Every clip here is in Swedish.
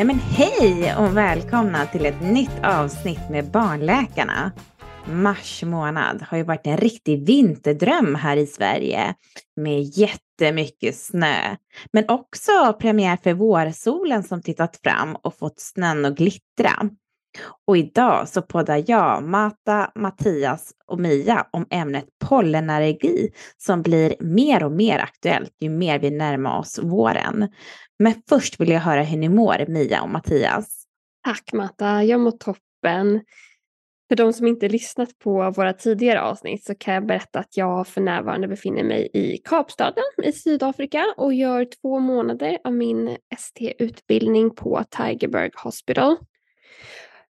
Nej men hej och välkomna till ett nytt avsnitt med Barnläkarna. Mars månad har ju varit en riktig vinterdröm här i Sverige med jättemycket snö. Men också premiär för vårsolen som tittat fram och fått snön att glittra. Och idag så poddar jag, Mata, Mattias och Mia om ämnet pollenallergi som blir mer och mer aktuellt ju mer vi närmar oss våren. Men först vill jag höra hur ni mår, Mia och Mattias. Tack Mata, jag mår toppen. För de som inte lyssnat på våra tidigare avsnitt så kan jag berätta att jag för närvarande befinner mig i Kapstaden i Sydafrika och gör två månader av min ST-utbildning på Tigerberg Hospital.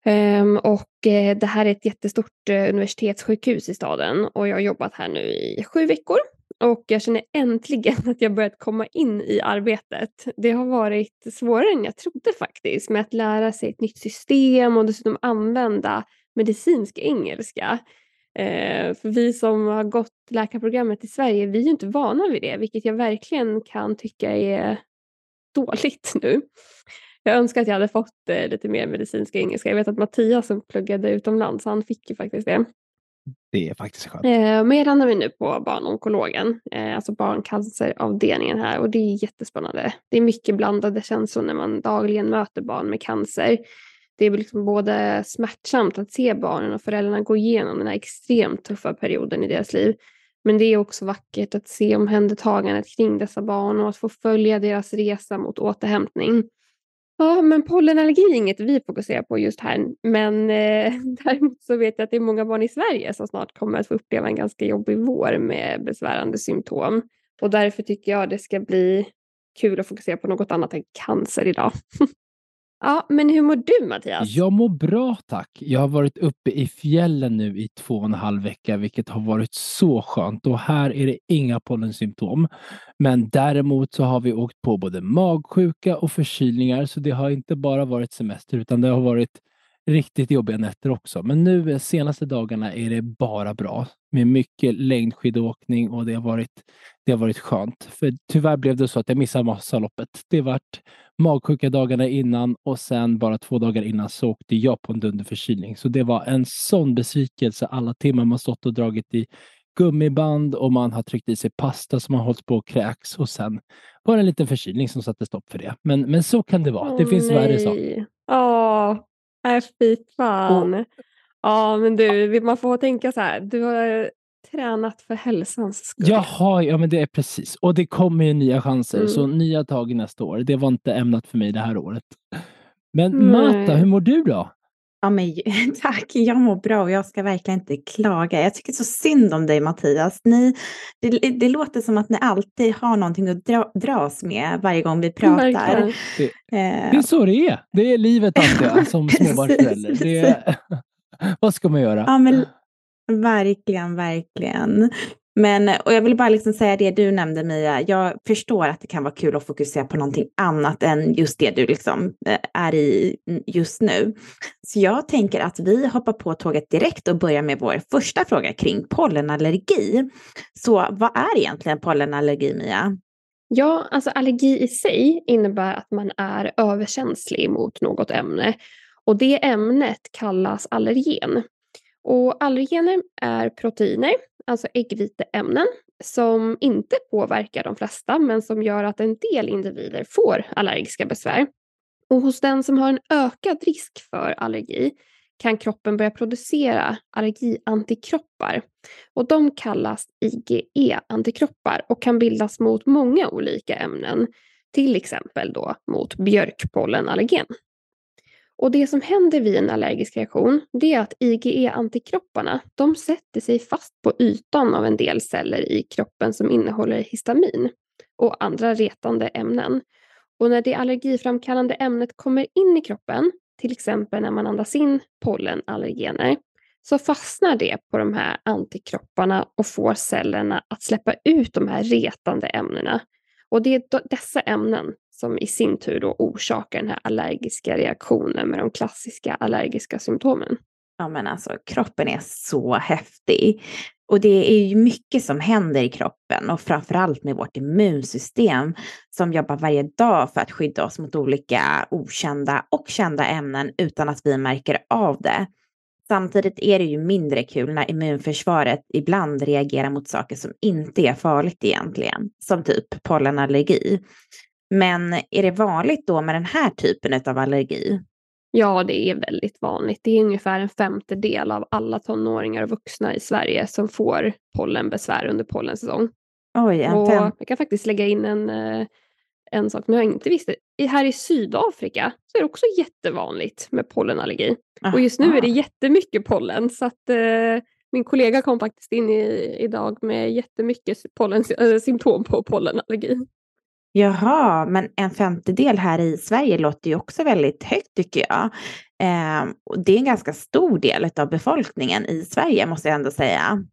Um, och eh, det här är ett jättestort eh, universitetssjukhus i staden och jag har jobbat här nu i sju veckor. Och jag känner äntligen att jag börjat komma in i arbetet. Det har varit svårare än jag trodde faktiskt med att lära sig ett nytt system och dessutom använda medicinsk engelska. Eh, för vi som har gått läkarprogrammet i Sverige, vi är ju inte vana vid det, vilket jag verkligen kan tycka är dåligt nu. Jag önskar att jag hade fått eh, lite mer medicinska engelska. Jag vet att Mattias som pluggade utomlands, han fick ju faktiskt det. Det är faktiskt skönt. Eh, men jag landar vi nu på barnonkologen, eh, alltså barncanceravdelningen här och det är jättespännande. Det är mycket blandade känslor när man dagligen möter barn med cancer. Det är liksom både smärtsamt att se barnen och föräldrarna gå igenom den här extremt tuffa perioden i deras liv. Men det är också vackert att se omhändertagandet kring dessa barn och att få följa deras resa mot återhämtning. Ja, men pollenallergi är inget vi fokuserar på just här. Men eh, däremot så vet jag att det är många barn i Sverige som snart kommer att få uppleva en ganska jobbig vår med besvärande symptom. Och därför tycker jag det ska bli kul att fokusera på något annat än cancer idag. Ja, men hur mår du Mattias? Jag mår bra tack. Jag har varit uppe i fjällen nu i två och en halv vecka, vilket har varit så skönt. Och här är det inga pollensymptom. Men däremot så har vi åkt på både magsjuka och förkylningar, så det har inte bara varit semester, utan det har varit riktigt jobbiga nätter också. Men nu senaste dagarna är det bara bra med mycket längdskidåkning och det har varit, det har varit skönt. För tyvärr blev det så att jag missade Vasaloppet. Det vart magsjuka dagarna innan och sen bara två dagar innan så åkte jag på en dunderförkylning. Så det var en sån besvikelse alla timmar man stått och dragit i gummiband och man har tryckt i sig pasta som har hållit på att kräks och sen var det en liten förkylning som satte stopp för det. Men, men så kan det vara. Det finns nej. värre saker. Åh, äh, fy fan. Ja, men du, man får tänka så här. Du har tränat för hälsans skull. Jaha, ja men det är precis. Och det kommer ju nya chanser, mm. så nya tag nästa år. Det var inte ämnat för mig det här året. Men mm. Mata, hur mår du då? Ja, men, tack, jag mår bra och jag ska verkligen inte klaga. Jag tycker så synd om dig Mattias. Ni, det, det låter som att ni alltid har någonting att dra, dras med varje gång vi pratar. Det, eh. det är så det är. Det är livet alltid som småbarnsförälder. vad ska man göra? Ja, men, verkligen, verkligen. Men, och jag vill bara liksom säga det du nämnde Mia, jag förstår att det kan vara kul att fokusera på någonting annat än just det du liksom eh, är i just nu. Så jag tänker att vi hoppar på tåget direkt och börjar med vår första fråga kring pollenallergi. Så vad är egentligen pollenallergi Mia? Ja, alltså allergi i sig innebär att man är överkänslig mot något ämne och det ämnet kallas allergen. Och allergener är proteiner alltså äggviteämnen, som inte påverkar de flesta men som gör att en del individer får allergiska besvär. Och hos den som har en ökad risk för allergi kan kroppen börja producera allergiantikroppar. Och de kallas IgE-antikroppar och kan bildas mot många olika ämnen, till exempel då mot björkpollenallergen. Och det som händer vid en allergisk reaktion det är att IgE-antikropparna de sätter sig fast på ytan av en del celler i kroppen som innehåller histamin och andra retande ämnen. Och när det allergiframkallande ämnet kommer in i kroppen, till exempel när man andas in pollenallergener, så fastnar det på de här antikropparna och får cellerna att släppa ut de här retande ämnena. Och det är dessa ämnen som i sin tur då orsakar den här allergiska reaktionen med de klassiska allergiska symptomen. Ja men alltså kroppen är så häftig. Och det är ju mycket som händer i kroppen och framförallt med vårt immunsystem som jobbar varje dag för att skydda oss mot olika okända och kända ämnen utan att vi märker av det. Samtidigt är det ju mindre kul när immunförsvaret ibland reagerar mot saker som inte är farligt egentligen, som typ pollenallergi. Men är det vanligt då med den här typen av allergi? Ja, det är väldigt vanligt. Det är ungefär en femtedel av alla tonåringar och vuxna i Sverige som får pollenbesvär under pollensäsong. Oj, en och jag kan faktiskt lägga in en, eh, en sak som jag inte visste. Här i Sydafrika så är det också jättevanligt med pollenallergi. Och just nu är det jättemycket pollen så att eh, min kollega kom faktiskt in i, idag med jättemycket pollen, äh, symptom på pollenallergi. Jaha, men en femtedel här i Sverige låter ju också väldigt högt tycker jag. Eh, det är en ganska stor del av befolkningen i Sverige måste jag ändå säga.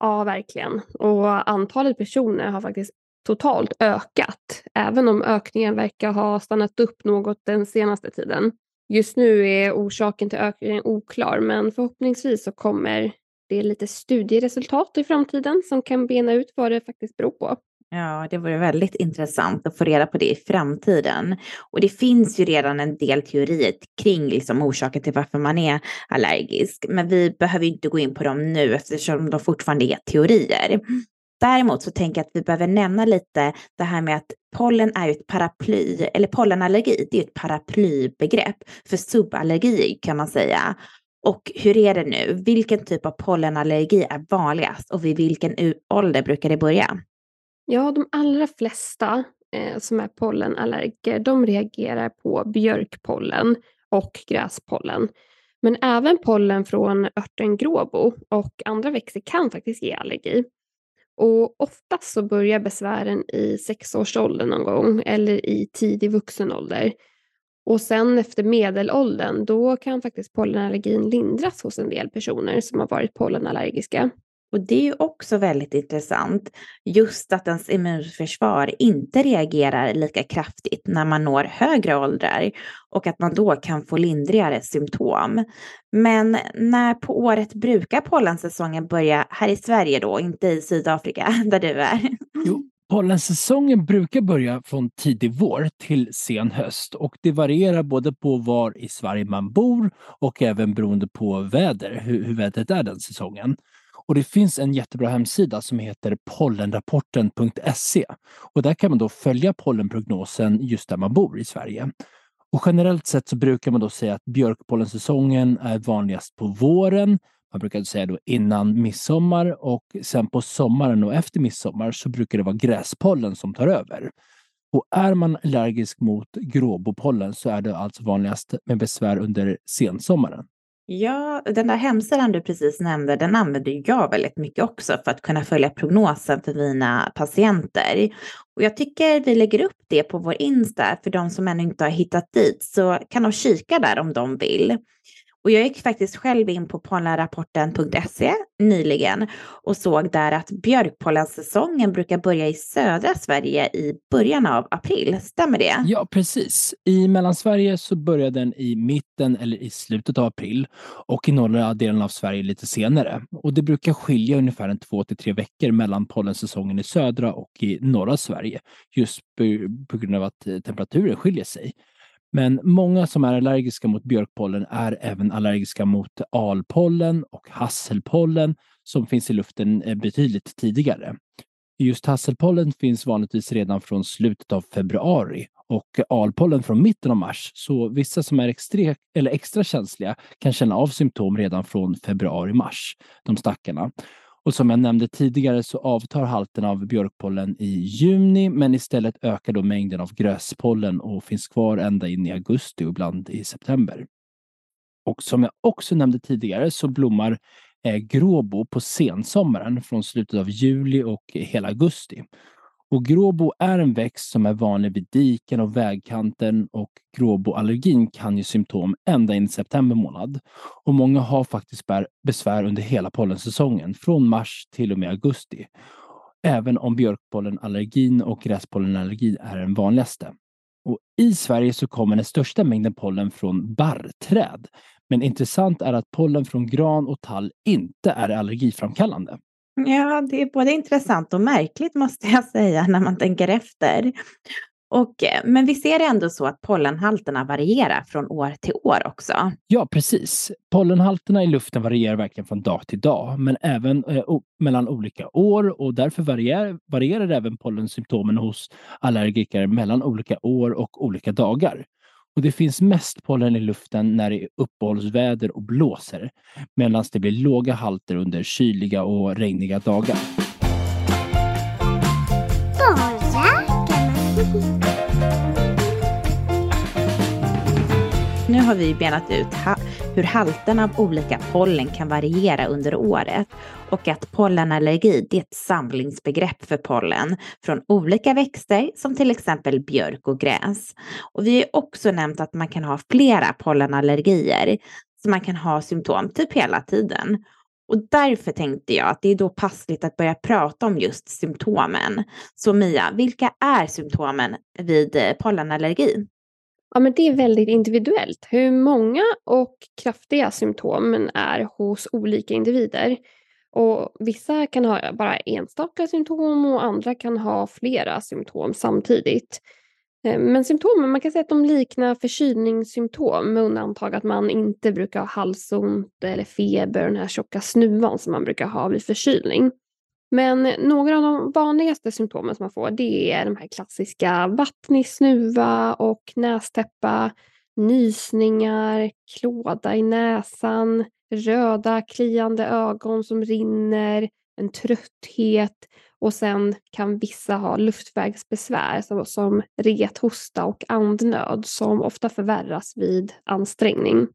Ja, verkligen. Och antalet personer har faktiskt totalt ökat, även om ökningen verkar ha stannat upp något den senaste tiden. Just nu är orsaken till ökningen oklar, men förhoppningsvis så kommer det lite studieresultat i framtiden som kan bena ut vad det faktiskt beror på. Ja, det vore väldigt intressant att få reda på det i framtiden. Och det finns ju redan en del teorier kring liksom orsaken till varför man är allergisk. Men vi behöver inte gå in på dem nu eftersom de fortfarande är teorier. Däremot så tänker jag att vi behöver nämna lite det här med att pollen är ett paraply, eller pollenallergi, det är ett paraplybegrepp för suballergi kan man säga. Och hur är det nu? Vilken typ av pollenallergi är vanligast och vid vilken ålder brukar det börja? Ja, de allra flesta eh, som är pollenallergiker de reagerar på björkpollen och gräspollen. Men även pollen från örten gråbo och andra växter kan faktiskt ge allergi. Och oftast så börjar besvären i sexårsåldern någon gång eller i tidig vuxen ålder. Och sen efter medelåldern då kan faktiskt pollenallergin lindras hos en del personer som har varit pollenallergiska. Och det är ju också väldigt intressant, just att ens immunförsvar inte reagerar lika kraftigt när man når högre åldrar och att man då kan få lindrigare symptom. Men när på året brukar pollensäsongen börja här i Sverige då, inte i Sydafrika där du är? Jo, pollensäsongen brukar börja från tidig vår till sen höst och det varierar både på var i Sverige man bor och även beroende på väder, hur, hur vädret är den säsongen. Och det finns en jättebra hemsida som heter pollenrapporten.se och där kan man då följa pollenprognosen just där man bor i Sverige. Och generellt sett så brukar man då säga att björkpollensäsongen är vanligast på våren. Man brukar säga då innan midsommar och sen på sommaren och efter midsommar så brukar det vara gräspollen som tar över. Och är man allergisk mot gråbopollen så är det alltså vanligast med besvär under sensommaren. Ja, den där hemsidan du precis nämnde, den använder jag väldigt mycket också för att kunna följa prognosen för mina patienter. Och jag tycker vi lägger upp det på vår Insta för de som ännu inte har hittat dit så kan de kika där om de vill. Och jag gick faktiskt själv in på pollenrapporten.se nyligen och såg där att björkpollensäsongen brukar börja i södra Sverige i början av april. Stämmer det? Ja, precis. I Mellansverige så börjar den i mitten eller i slutet av april och i norra delen av Sverige lite senare. Och det brukar skilja ungefär en två till tre veckor mellan pollensäsongen i södra och i norra Sverige just på grund av att eh, temperaturen skiljer sig. Men många som är allergiska mot björkpollen är även allergiska mot alpollen och hasselpollen som finns i luften eh, betydligt tidigare. Just hasselpollen finns vanligtvis redan från slutet av februari och alpollen från mitten av mars. Så vissa som är extra, eller extra känsliga kan känna av symptom redan från februari-mars, de stackarna. Och som jag nämnde tidigare så avtar halten av björkpollen i juni men istället ökar då mängden av gräspollen och finns kvar ända in i augusti och ibland i september. Och som jag också nämnde tidigare så blommar eh, gråbo på sensommaren från slutet av juli och hela augusti. Och gråbo är en växt som är vanlig vid diken och vägkanten och gråboallergin kan ge symptom ända in i september månad. Och många har faktiskt besvär under hela pollensäsongen, från mars till och med augusti. Även om björkpollenallergin och gräspollenallergin är den vanligaste. Och I Sverige så kommer den största mängden pollen från barrträd. Men intressant är att pollen från gran och tall inte är allergiframkallande. Ja, det är både intressant och märkligt måste jag säga när man tänker efter. Och, eh, men vi ser ändå så att pollenhalterna varierar från år till år också. Ja, precis. Pollenhalterna i luften varierar verkligen från dag till dag, men även eh, mellan olika år och därför varierar, varierar även pollensymptomen hos allergiker mellan olika år och olika dagar. Och Det finns mest pollen i luften när det är uppehållsväder och blåser, medan det blir låga halter under kyliga och regniga dagar. Nu har vi benat ut ha hur halterna av olika pollen kan variera under året och att pollenallergi är ett samlingsbegrepp för pollen från olika växter som till exempel björk och gräs. Och vi har också nämnt att man kan ha flera pollenallergier så man kan ha symptom typ hela tiden. Och därför tänkte jag att det är då passligt att börja prata om just symptomen. Så Mia, vilka är symptomen vid eh, pollenallergi? Ja, men det är väldigt individuellt hur många och kraftiga symptomen är hos olika individer. Och vissa kan ha bara enstaka symptom och andra kan ha flera symptom samtidigt. Eh, men symptomen, man kan säga att de liknar förkylningssymptom med undantag att man inte brukar ha halsont eller feber, den här tjocka snuvan som man brukar ha vid förkylning. Men några av de vanligaste symptomen som man får det är de här klassiska vattnig snuva och nästäppa, nysningar, klåda i näsan, röda kliande ögon som rinner, en trötthet och sen kan vissa ha luftvägsbesvär som, som rethosta och andnöd som ofta förvärras vid ansträngning.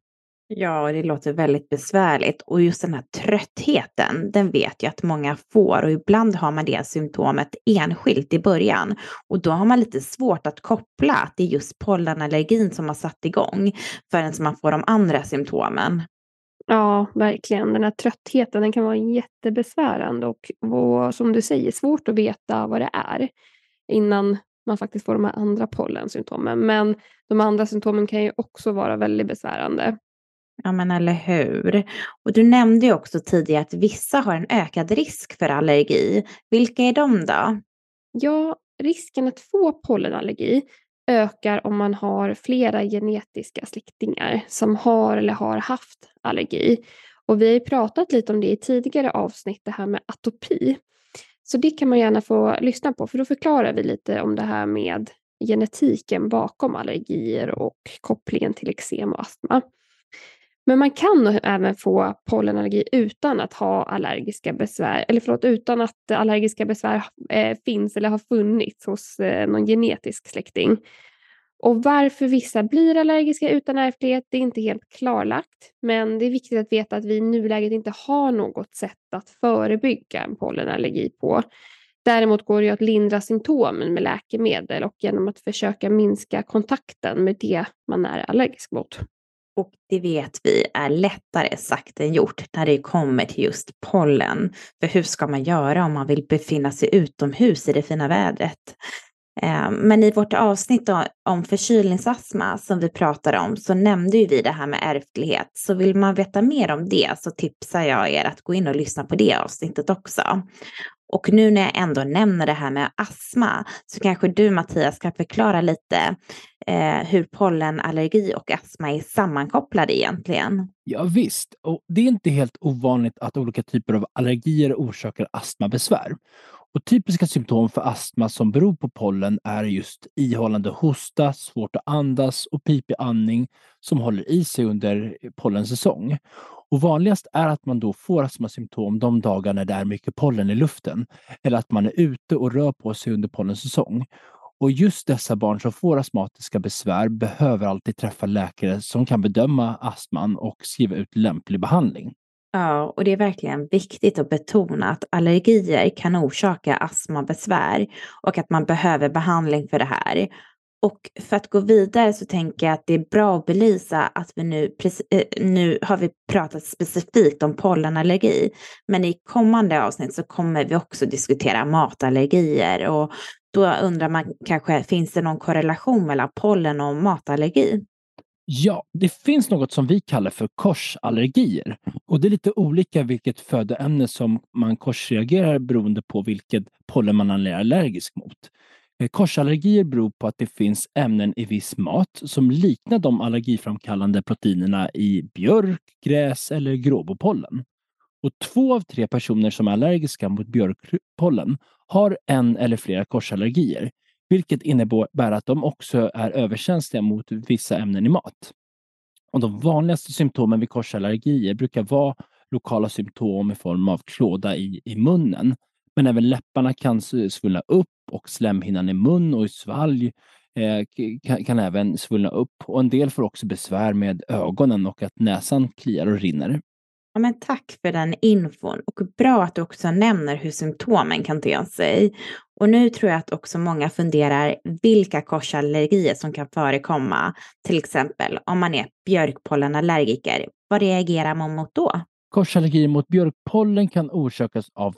Ja, det låter väldigt besvärligt och just den här tröttheten, den vet jag att många får och ibland har man det symptomet enskilt i början och då har man lite svårt att koppla att det är just pollenallergin som har satt igång förrän man får de andra symptomen. Ja, verkligen. Den här tröttheten den kan vara jättebesvärande och, och som du säger svårt att veta vad det är innan man faktiskt får de här andra pollensymptomen. Men de andra symptomen kan ju också vara väldigt besvärande. Ja, men eller hur. Och du nämnde ju också tidigare att vissa har en ökad risk för allergi. Vilka är de då? Ja, risken att få pollenallergi ökar om man har flera genetiska släktingar som har eller har haft allergi. Och vi har pratat lite om det i tidigare avsnitt, det här med atopi. Så det kan man gärna få lyssna på, för då förklarar vi lite om det här med genetiken bakom allergier och kopplingen till eksem och astma. Men man kan även få pollenallergi utan att ha allergiska besvär, eller förlåt, utan att allergiska besvär eh, finns eller har funnits hos eh, någon genetisk släkting. Och varför vissa blir allergiska utan ärftlighet, det är inte helt klarlagt. Men det är viktigt att veta att vi i nuläget inte har något sätt att förebygga en pollenallergi på. Däremot går det att lindra symptomen med läkemedel och genom att försöka minska kontakten med det man är allergisk mot. Och det vet vi är lättare sagt än gjort när det kommer till just pollen. För hur ska man göra om man vill befinna sig utomhus i det fina vädret? Eh, men i vårt avsnitt om förkylningsastma som vi pratade om så nämnde ju vi det här med ärftlighet. Så vill man veta mer om det så tipsar jag er att gå in och lyssna på det avsnittet också. Och nu när jag ändå nämner det här med astma så kanske du Mattias kan förklara lite eh, hur pollenallergi och astma är sammankopplade egentligen. Ja, visst, och det är inte helt ovanligt att olika typer av allergier orsakar astmabesvär. Och typiska symptom för astma som beror på pollen är just ihållande hosta, svårt att andas och pipig andning som håller i sig under pollensäsong. Och vanligast är att man då får astmasymptom de dagar när det är mycket pollen i luften eller att man är ute och rör på sig under pollensäsong. Och just dessa barn som får astmatiska besvär behöver alltid träffa läkare som kan bedöma astman och skriva ut lämplig behandling. Ja, och det är verkligen viktigt att betona att allergier kan orsaka astmabesvär och att man behöver behandling för det här. Och för att gå vidare så tänker jag att det är bra att belysa att vi nu, eh, nu har vi pratat specifikt om pollenallergi, men i kommande avsnitt så kommer vi också diskutera matallergier och då undrar man kanske, finns det någon korrelation mellan pollen och matallergi? Ja, det finns något som vi kallar för korsallergier. Och det är lite olika vilket födoämne som man korsreagerar beroende på vilket pollen man är allergisk mot. Eh, korsallergier beror på att det finns ämnen i viss mat som liknar de allergiframkallande proteinerna i björk, gräs eller gråbopollen. Och två av tre personer som är allergiska mot björkpollen har en eller flera korsallergier, vilket innebär att de också är överkänsliga mot vissa ämnen i mat. Och de vanligaste symptomen vid korsallergier brukar vara lokala symptom i form av klåda i, i munnen. Men även läpparna kan svullna upp och slemhinnan i mun och i svalg eh, kan, kan, även svullna upp. Och en del får också besvär med ögonen och att näsan kliar och rinner. Ja, men tack för den infon och bra att du också nämner hur symptomen kan te sig. Och nu tror jag att också många funderar vilka korsallergier som kan förekomma. Till exempel om man är björkpollenallergiker, vad reagerar man mot då? Korsallergier mot björkpollen kan orsakas av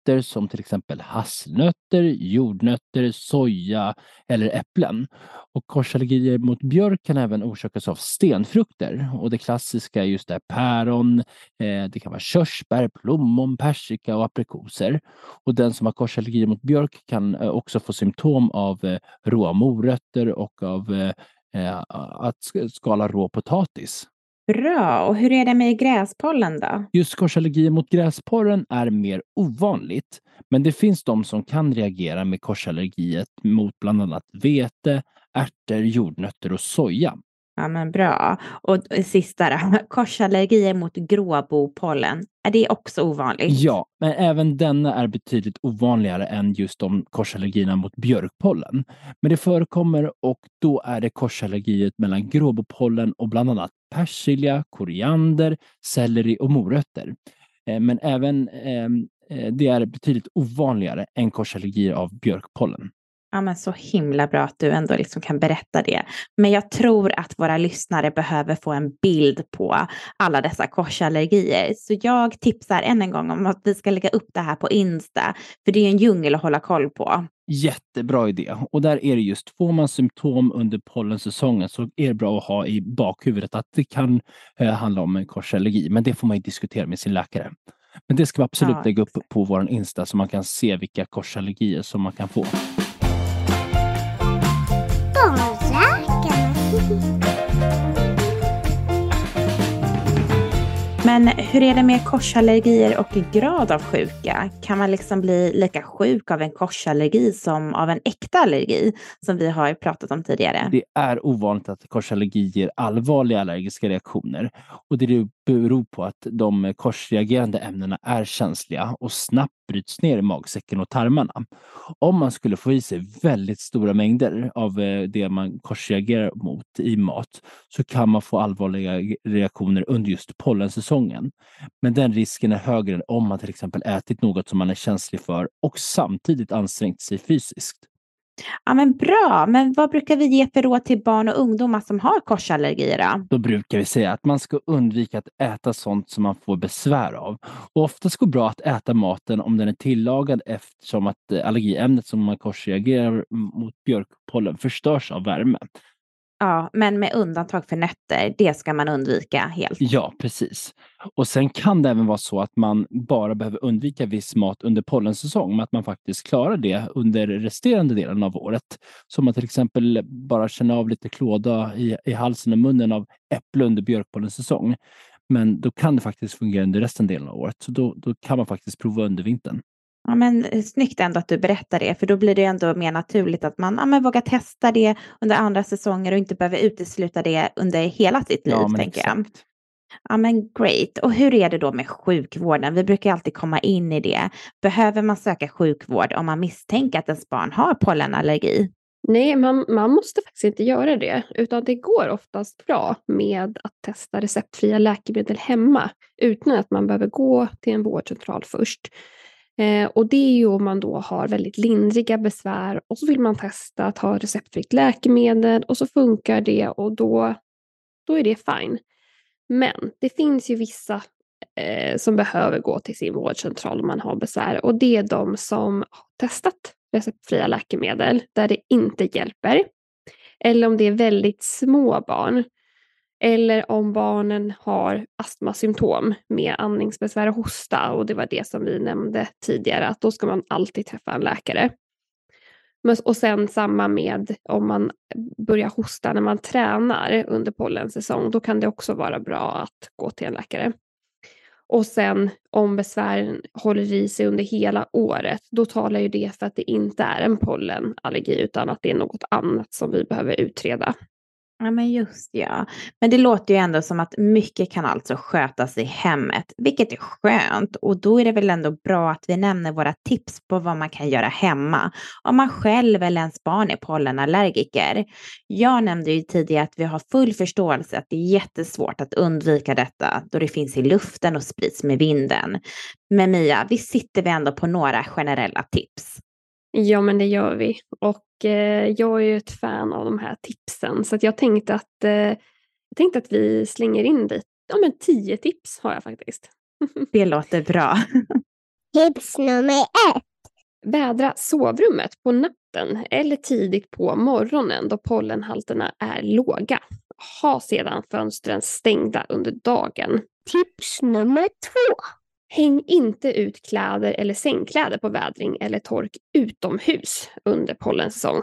nötter som till exempel hasselnötter, jordnötter, soja eller äpplen. Och korsallergier mot björk kan även orsakas av stenfrukter. Och det klassiska är just det päron, eh, det kan vara körsbär, plommon, persika och aprikoser. Och den som har korsallergier mot björk kan eh, också få symptom av eh, råa morötter och av eh, eh, att skala rå potatis. Bra. Och hur är det med gräspollen då? Just korsallergier mot gräspollen är mer ovanligt. Men det finns de som kan reagera med korsallergiet mot bland annat vete, ärtor, jordnötter och soja. Ja, men bra. Och sista då, korsallergier mot gråbopollen. Är det också ovanligt? Ja, men även denna är betydligt ovanligare än just de korsallergierna mot björkpollen. Men det förekommer och då är det korsallergiet mellan gråbopollen och bland annat persilja, koriander, selleri och morötter. Eh, men även ehm, eh, det är betydligt ovanligare än korsallergier av björkpollen. Ja, men så himla bra att du ändå liksom kan berätta det. Men jag tror att våra lyssnare behöver få en bild på alla dessa korsallergier. Så jag tipsar än en gång om att vi ska lägga upp det här på Insta, för det är en djungel att hålla koll på. Jättebra idé. Och där är det just, får man symptom under pollensäsongen så är det bra att ha i bakhuvudet att det kan eh, handla om en korsallergi. Men det får man ju diskutera med sin läkare. Men det ska vi absolut ja, lägga upp på vår Insta så man kan se vilka korsallergier som man kan få. Men hur är det med korsallergier och grad av sjuka? Kan man liksom bli lika sjuk av en korsallergi som av en äkta allergi som vi har pratat om tidigare? Det är ovanligt att korsallergi ger allvarliga allergiska reaktioner och det beror på att de korsreagerande ämnena är känsliga och snabbt bryts ner i magsäcken och tarmarna. Om man skulle få i sig väldigt stora mängder av eh, det man korsreagerar mot i mat så kan man få allvarliga reaktioner under just pollensäsongen. Men den risken är högre än om man till exempel ätit något som man är känslig för och samtidigt ansträngt sig fysiskt. Ja, men bra, men vad brukar vi ge för råd till barn och ungdomar som har korsallergier? Då? då brukar vi säga att man ska undvika att äta sånt som man får besvär av. Och oftast går det bra att äta maten om den är tillagad eftersom att eh, allergiämnet som man korsreagerar mot björkpollen förstörs av värme. Ja, men med undantag för nötter, det ska man undvika helt. Ja, precis. Och sen kan det även vara så att man bara behöver undvika viss mat under pollensäsong, men att man faktiskt klarar det under resterande delen av året. Som att till exempel bara känna av lite klåda i, i halsen och munnen av äpple under björkpollensäsong. Men då kan det faktiskt fungera under resten delen av året, så då, då kan man faktiskt prova under vintern. Ja, men eh, snyggt ändå att du berättar det, för då blir det ändå mer naturligt att man ja, men vågar testa det under andra säsonger och inte behöver utesluta det under hela sitt liv, ja, tänker exakt. jag. Ja, men great. Och hur är det då med sjukvården? Vi brukar alltid komma in i det. Behöver man söka sjukvård om man misstänker att ens barn har pollenallergi? Nej, man, man måste faktiskt inte göra det, utan det går oftast bra med att testa receptfria läkemedel hemma utan att man behöver gå till en vårdcentral först. Eh, och det är ju om man då har väldigt lindriga besvär och så vill man testa att ha receptfritt läkemedel och så funkar det och då, då är det fine. Men det finns ju vissa eh, som behöver gå till sin vårdcentral om man har besvär och det är de som har testat receptfria läkemedel där det inte hjälper. Eller om det är väldigt små barn eller om barnen har astmasymptom med andningsbesvär och hosta och det var det som vi nämnde tidigare att då ska man alltid träffa en läkare. Och sen samma med om man börjar hosta när man tränar under pollensäsong. Då kan det också vara bra att gå till en läkare. Och sen om besvären håller i sig under hela året, då talar ju det för att det inte är en pollenallergi utan att det är något annat som vi behöver utreda. Ja, men just ja. Men det låter ju ändå som att mycket kan alltså skötas i hemmet, vilket är skönt. Och då är det väl ändå bra att vi nämner våra tips på vad man kan göra hemma om man själv eller ens barn är pollenallergiker. Jag nämnde ju tidigare att vi har full förståelse att det är jättesvårt att undvika detta då det finns i luften och sprids med vinden. Men Mia, vi sitter vi ändå på några generella tips. Ja, men det gör vi. Och eh, jag är ju ett fan av de här tipsen så att jag tänkte att, eh, jag tänkte att vi slänger in dit. Ja, men tio tips har jag faktiskt. det låter bra. Tips nummer ett. Vädra sovrummet på natten eller tidigt på morgonen då pollenhalterna är låga. Ha sedan fönstren stängda under dagen. Tips nummer två. Häng inte ut kläder eller sängkläder på vädring eller tork utomhus under pollensäsong.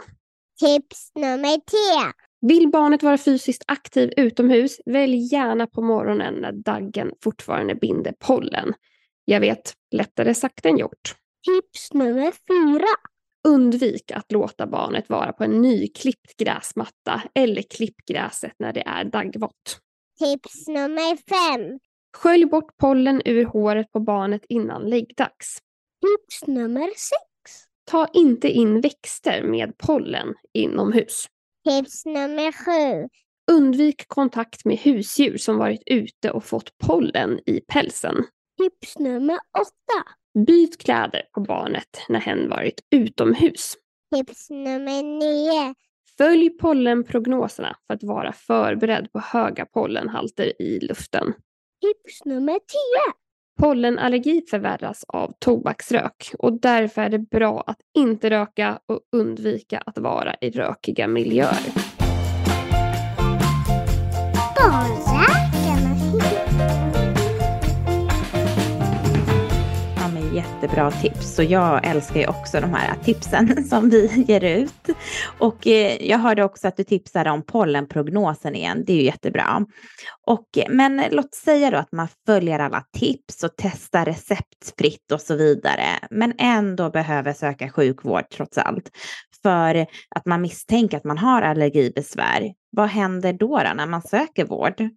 Tips nummer tre. Vill barnet vara fysiskt aktiv utomhus, välj gärna på morgonen när daggen fortfarande binder pollen. Jag vet, lättare sagt än gjort. Tips nummer fyra. Undvik att låta barnet vara på en nyklippt gräsmatta eller klipp gräset när det är daggvått. Tips nummer fem. Skölj bort pollen ur håret på barnet innan läggdags. Tips nummer sex. Ta inte in växter med pollen inomhus. Tips nummer sju. Undvik kontakt med husdjur som varit ute och fått pollen i pälsen. Tips nummer åtta. Byt kläder på barnet när hen varit utomhus. Tips nummer nio. Följ pollenprognoserna för att vara förberedd på höga pollenhalter i luften. Tips nummer 10. Pollenallergi förvärras av tobaksrök och därför är det bra att inte röka och undvika att vara i rökiga miljöer. Jättebra tips. Så jag älskar ju också de här tipsen som vi ger ut. Och eh, jag hörde också att du tipsade om pollenprognosen igen. Det är ju jättebra. Och, eh, men låt säga då att man följer alla tips och testar receptfritt och så vidare. Men ändå behöver söka sjukvård trots allt. För att man misstänker att man har allergibesvär. Vad händer då, då när man söker vård?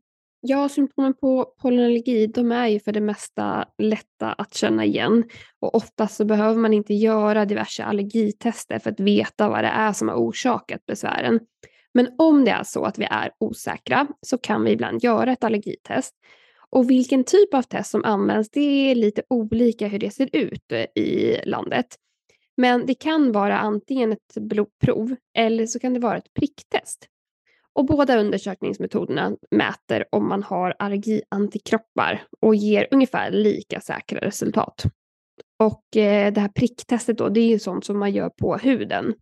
Ja, symptomen på pollenallergi de är ju för det mesta lätta att känna igen. Och oftast så behöver man inte göra diverse allergitester för att veta vad det är som har orsakat besvären. Men om det är så att vi är osäkra så kan vi ibland göra ett allergitest. Och vilken typ av test som används det är lite olika hur det ser ut eh, i landet. Men det kan vara antingen ett blodprov eller så kan det vara ett pricktest. Och båda undersökningsmetoderna mäter om man har allergiantikroppar och ger ungefär lika säkra resultat. Och eh, det här pricktestet då, det är ju sånt som man gör på huden.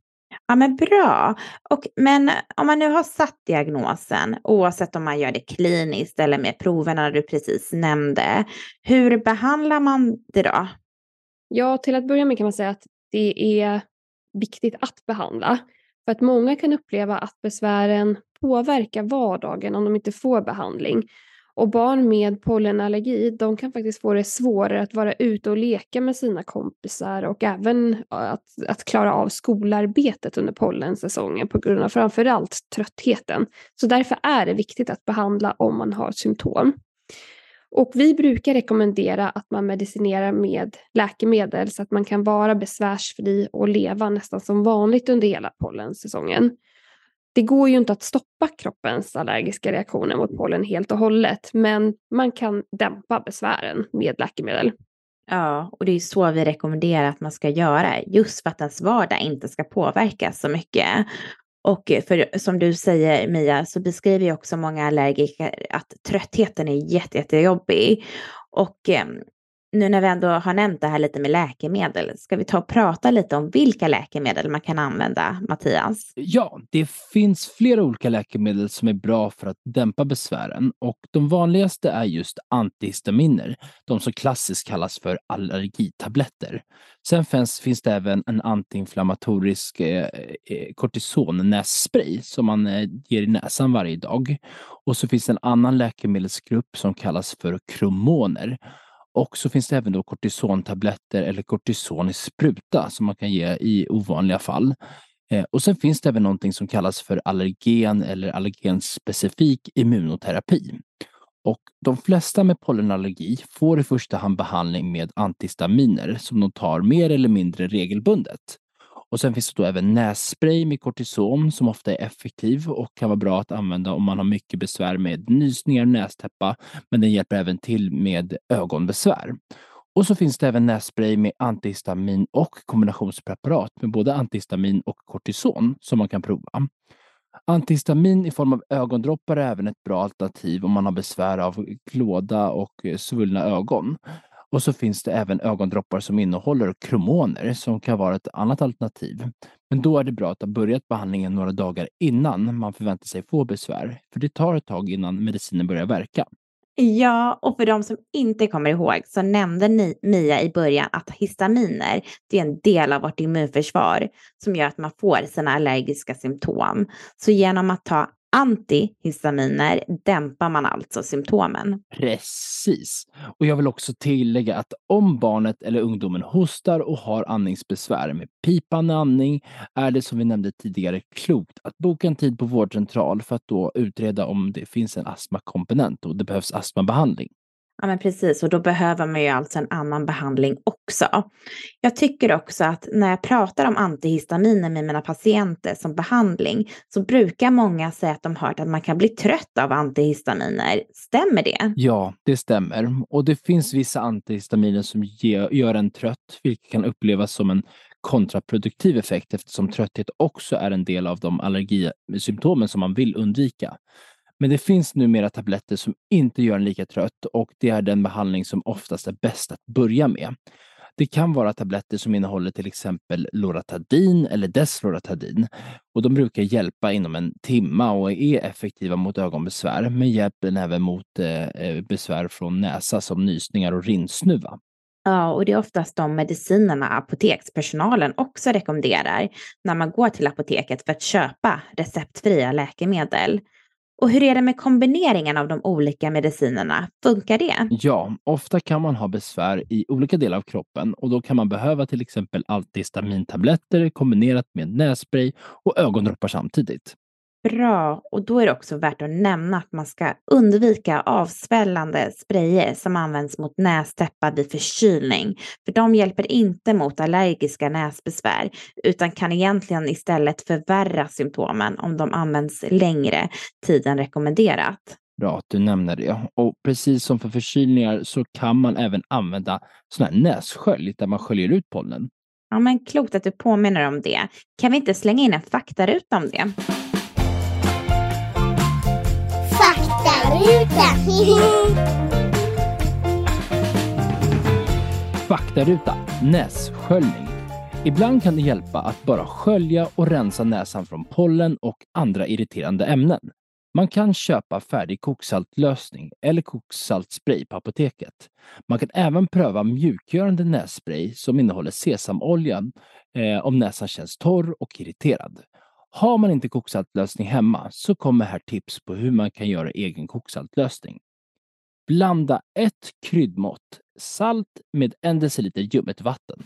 Ja men bra. Och, men om man nu har satt diagnosen, oavsett om man gör det kliniskt eller med proverna du precis nämnde, hur behandlar man det då? Ja, till att börja med kan man säga att det är viktigt att behandla. För att många kan uppleva att besvären påverka vardagen om de inte får behandling. Och barn med pollenallergi de kan faktiskt få det svårare att vara ute och leka med sina kompisar och även att, att klara av skolarbetet under pollensäsongen på grund av framförallt tröttheten. Så därför är det viktigt att behandla om man har symptom. Och vi brukar rekommendera att man medicinerar med läkemedel så att man kan vara besvärsfri och leva nästan som vanligt under hela pollensäsongen. Det går ju inte att stoppa kroppens allergiska reaktioner mot pollen helt och hållet, men man kan dämpa besvären med läkemedel. Ja, och det är så vi rekommenderar att man ska göra, just för att ens vardag inte ska påverkas så mycket. Och för, som du säger Mia, så beskriver ju också många allergiker att tröttheten är jätte, jättejobbig. Och eh, nu när vi ändå har nämnt det här lite med läkemedel, ska vi ta och prata lite om vilka läkemedel man kan använda, Mattias? Ja, det finns flera olika läkemedel som är bra för att dämpa besvären och de vanligaste är just antihistaminer, de som klassiskt kallas för allergitabletter. Sen finns, finns det även en antiinflammatorisk eh, eh kortisonnässpray som man eh, ger i näsan varje dag. Och så finns det en annan läkemedelsgrupp som kallas för kromoner och så finns det även då kortisontabletter eller kortison i spruta som man kan ge i ovanliga fall. Eh, och sen finns det även någonting som kallas för allergen eller allergenspecifik immunoterapi. Och de flesta med pollenallergi får i första hand behandling med antihistaminer som de tar mer eller mindre regelbundet. Och sen finns det då även nässpray med kortison som ofta är effektiv och kan vara bra att använda om man har mycket besvär med nysningar och nästäppa. Men den hjälper även till med ögonbesvär. Och så finns det även nässpray med antihistamin och kombinationspreparat med både antihistamin och kortison som man kan prova. Antihistamin i form av ögondroppar är även ett bra alternativ om man har besvär av klåda och svullna ögon. Och så finns det även ögondroppar som innehåller kromoner som kan vara ett annat alternativ. Men då är det bra att ha börjat behandlingen några dagar innan man förväntar sig få besvär, för det tar ett tag innan medicinen börjar verka. Ja, och för de som inte kommer ihåg så nämnde ni, Mia i början att histaminer, det är en del av vårt immunförsvar som gör att man får sina allergiska symptom. Så genom att ta antihistaminer dämpar man alltså symptomen. Precis. Och jag vill också tillägga att om barnet eller ungdomen hostar och har andningsbesvär med pipande andning är det som vi nämnde tidigare klokt att boka en tid på vårdcentral för att då utreda om det finns en astmakomponent och det behövs astmabehandling. Ja, men precis. Och då behöver man ju alltså en annan behandling också. Jag tycker också att när jag pratar om antihistaminer med mina patienter som behandling så brukar många säga att de hört att man kan bli trött av antihistaminer. Stämmer det? Ja, det stämmer. Och det finns vissa antihistaminer som gör en trött, vilket kan upplevas som en kontraproduktiv effekt eftersom trötthet också är en del av de allergisymptomen som man vill undvika. Men det finns numera tabletter som inte gör en lika trött och det är den behandling som oftast är bäst att börja med. Det kan vara tabletter som innehåller till exempel Loratadin eller Desloratadin. Och de brukar hjälpa inom en timma och är effektiva mot ögonbesvär, men hjälper även mot eh, eh besvär från näsa som nysningar och rinnsnuva. Ja, och det är oftast de medicinerna apotekspersonalen också rekommenderar när man går till apoteket för att köpa receptfria läkemedel. Och hur är det med kombineringen av de olika medicinerna? Funkar det? Ja, ofta kan man ha besvär i olika delar av kroppen och då kan man behöva till exempel antihistamintabletter kombinerat med nässpray och ögondroppar samtidigt. Bra, och då är det också värt att nämna att man ska undvika avsvällande sprayer som används mot nästäppa vid förkylning. För de hjälper inte mot allergiska näsbesvär utan kan egentligen istället förvärra symptomen om de används längre tid än rekommenderat. Bra att du nämner det. Och precis som för förkylningar så kan man även använda sån här nässkölj där man sköljer ut pollen. Ja, men klokt att du påminner om det. Kan vi inte slänga in en faktaruta om det? Faktaruta. Nässköljning. Ibland kan det hjälpa att bara skölja och rensa näsan från pollen och andra irriterande ämnen. Man kan köpa färdig koksaltlösning eller koksaltspray på apoteket. Man kan även pröva mjukgörande nässpray som innehåller sesamolja eh, om näsan känns torr och irriterad. Har man inte koksaltlösning hemma så kommer här tips på hur man kan göra egen koksaltlösning. Blanda ett kryddmått salt med en deciliter ljummet vatten.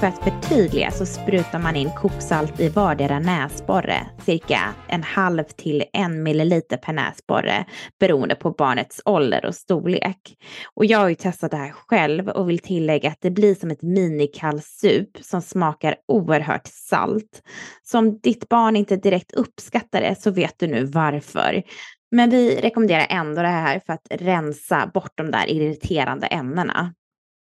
För att förtydliga så sprutar man in koksalt i vardera näsborre, cirka en halv till en milliliter per näsborre beroende på barnets ålder och storlek. Och jag har ju testat det här själv och vill tillägga att det blir som ett minikallsup som smakar oerhört salt. Så om ditt barn inte direkt uppskattar det så vet du nu varför. Men vi rekommenderar ändå det här för att rensa bort de där irriterande ämnena.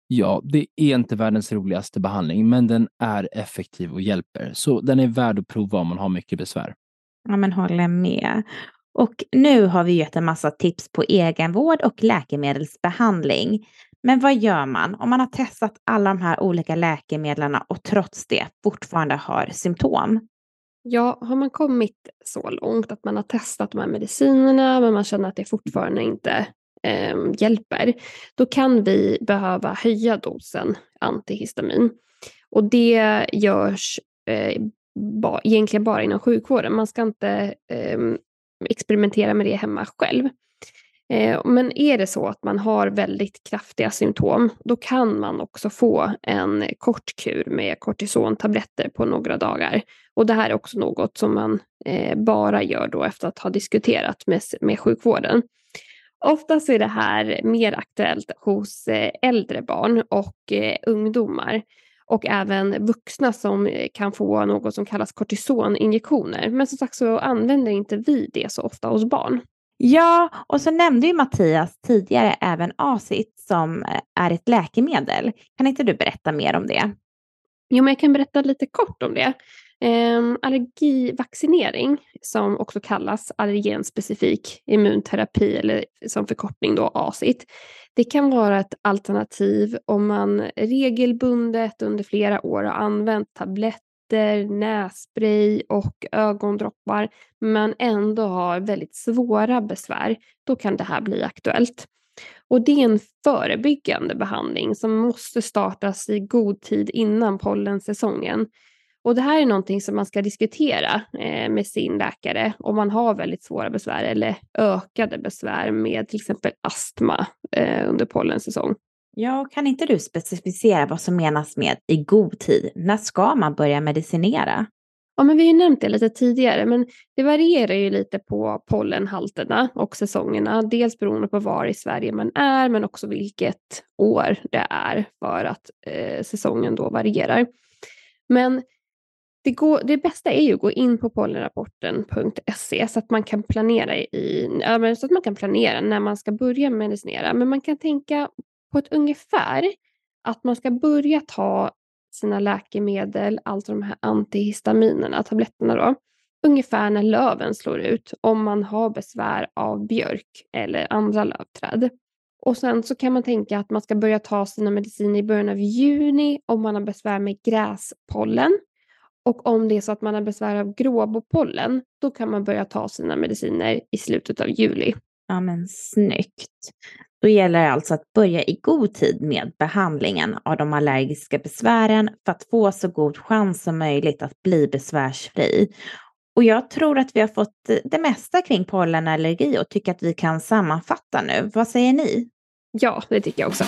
Ja, det är inte världens roligaste behandling, men den är effektiv och hjälper. Så den är värd att prova om man har mycket besvär. Ja, men håller med. Och nu har vi gett en massa tips på egenvård och läkemedelsbehandling. Men vad gör man om man har testat alla de här olika läkemedlen och trots det fortfarande har symptom? Ja, har man kommit så långt att man har testat de här medicinerna men man känner att det fortfarande inte eh, hjälper, då kan vi behöva höja dosen antihistamin. Och det görs eh, ba, egentligen bara inom sjukvården. Man ska inte eh, experimentera med det hemma själv. Eh, men är det så att man har väldigt kraftiga symptom, då kan man också få en kort kur med kortisontabletter på några dagar. Och det här är också något som man eh, bara gör då efter att ha diskuterat med, med sjukvården. Oftast är det här mer aktuellt hos eh, äldre barn och eh, ungdomar och även vuxna som eh, kan få något som kallas kortisoninjektioner. Men som sagt så använder inte vi det så ofta hos barn. Ja, och så nämnde ju Mattias tidigare även Acit som är ett läkemedel. Kan inte du berätta mer om det? Jo, men jag kan berätta lite kort om det. Um, allergivaccinering, som också kallas allergenspecifik immunterapi eller som förkortning då ACIT, det kan vara ett alternativ om man regelbundet under flera år har använt tabletter, nässpray och ögondroppar men ändå har väldigt svåra besvär. Då kan det här bli aktuellt. Och det är en förebyggande behandling som måste startas i god tid innan pollensäsongen. Och det här är någonting som man ska diskutera eh, med sin läkare om man har väldigt svåra besvär eller ökade besvär med till exempel astma eh, under pollensäsong. Ja, kan inte du specificera vad som menas med i god tid? När ska man börja medicinera? Ja, men vi har ju nämnt det lite tidigare, men det varierar ju lite på pollenhalterna och säsongerna. Dels beroende på var i Sverige man är, men också vilket år det är för att eh, säsongen då varierar. Men det, går, det bästa är ju att gå in på pollenrapporten.se så att man kan planera i, så att man kan planera när man ska börja medicinera. Men man kan tänka på ett ungefär att man ska börja ta sina läkemedel, alltså de här antihistaminerna, tabletterna då, ungefär när löven slår ut om man har besvär av björk eller andra lövträd. Och sen så kan man tänka att man ska börja ta sina mediciner i början av juni om man har besvär med gräspollen och om det är så att man har besvär av gråbopollen, då kan man börja ta sina mediciner i slutet av juli. Ja, men snyggt. Då gäller det alltså att börja i god tid med behandlingen av de allergiska besvären för att få så god chans som möjligt att bli besvärsfri. Och jag tror att vi har fått det mesta kring pollenallergi och tycker att vi kan sammanfatta nu. Vad säger ni? Ja, det tycker jag också.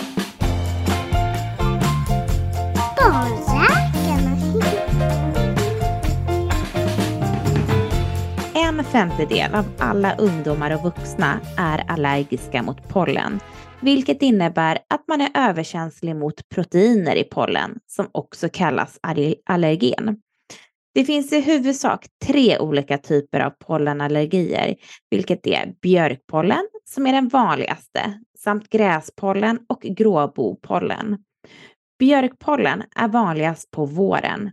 Femtedel av alla ungdomar och vuxna är allergiska mot pollen, vilket innebär att man är överkänslig mot proteiner i pollen, som också kallas allergen. Det finns i huvudsak tre olika typer av pollenallergier, vilket är björkpollen som är den vanligaste, samt gräspollen och gråbopollen. Björkpollen är vanligast på våren.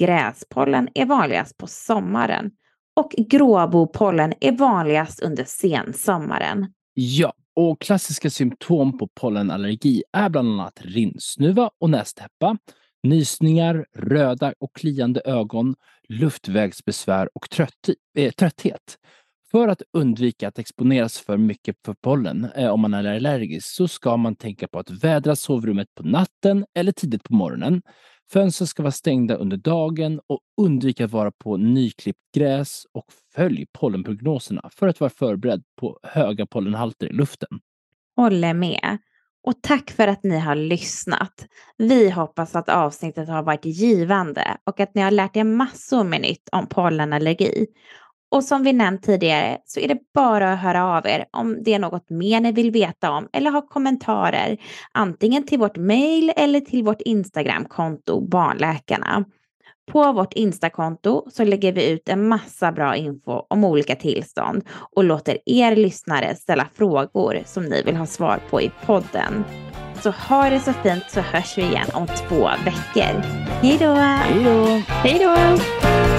Gräspollen är vanligast på sommaren och gråbopollen är vanligast under sensommaren. Ja, och klassiska symptom på pollenallergi är bland annat rinnsnuva och nästäppa, nysningar, röda och kliande ögon, luftvägsbesvär och trött, äh, eh, trötthet. För att undvika att exponeras för mycket för pollen eh, om man är allergisk så ska man tänka på att vädra sovrummet på natten eller tidigt på morgonen. Fönster ska vara stängda under dagen och undvika att vara på nyklippt gräs och följ pollenprognoserna för att vara förberedd på höga pollenhalter i luften. Håller med. Och tack för att ni har lyssnat. Vi hoppas att avsnittet har varit givande och att ni har lärt er massor med nytt om pollenallergi. Och som vi nämnt tidigare så är det bara att höra av er om det är något mer ni vill veta om eller har kommentarer. Antingen till vårt mail eller till vårt Instagramkonto Barnläkarna. På vårt Instakonto så lägger vi ut en massa bra info om olika tillstånd och låter er lyssnare ställa frågor som ni vill ha svar på i podden. Så ha det så fint så hörs vi igen om två veckor. Hej då! Hej då! Hej då!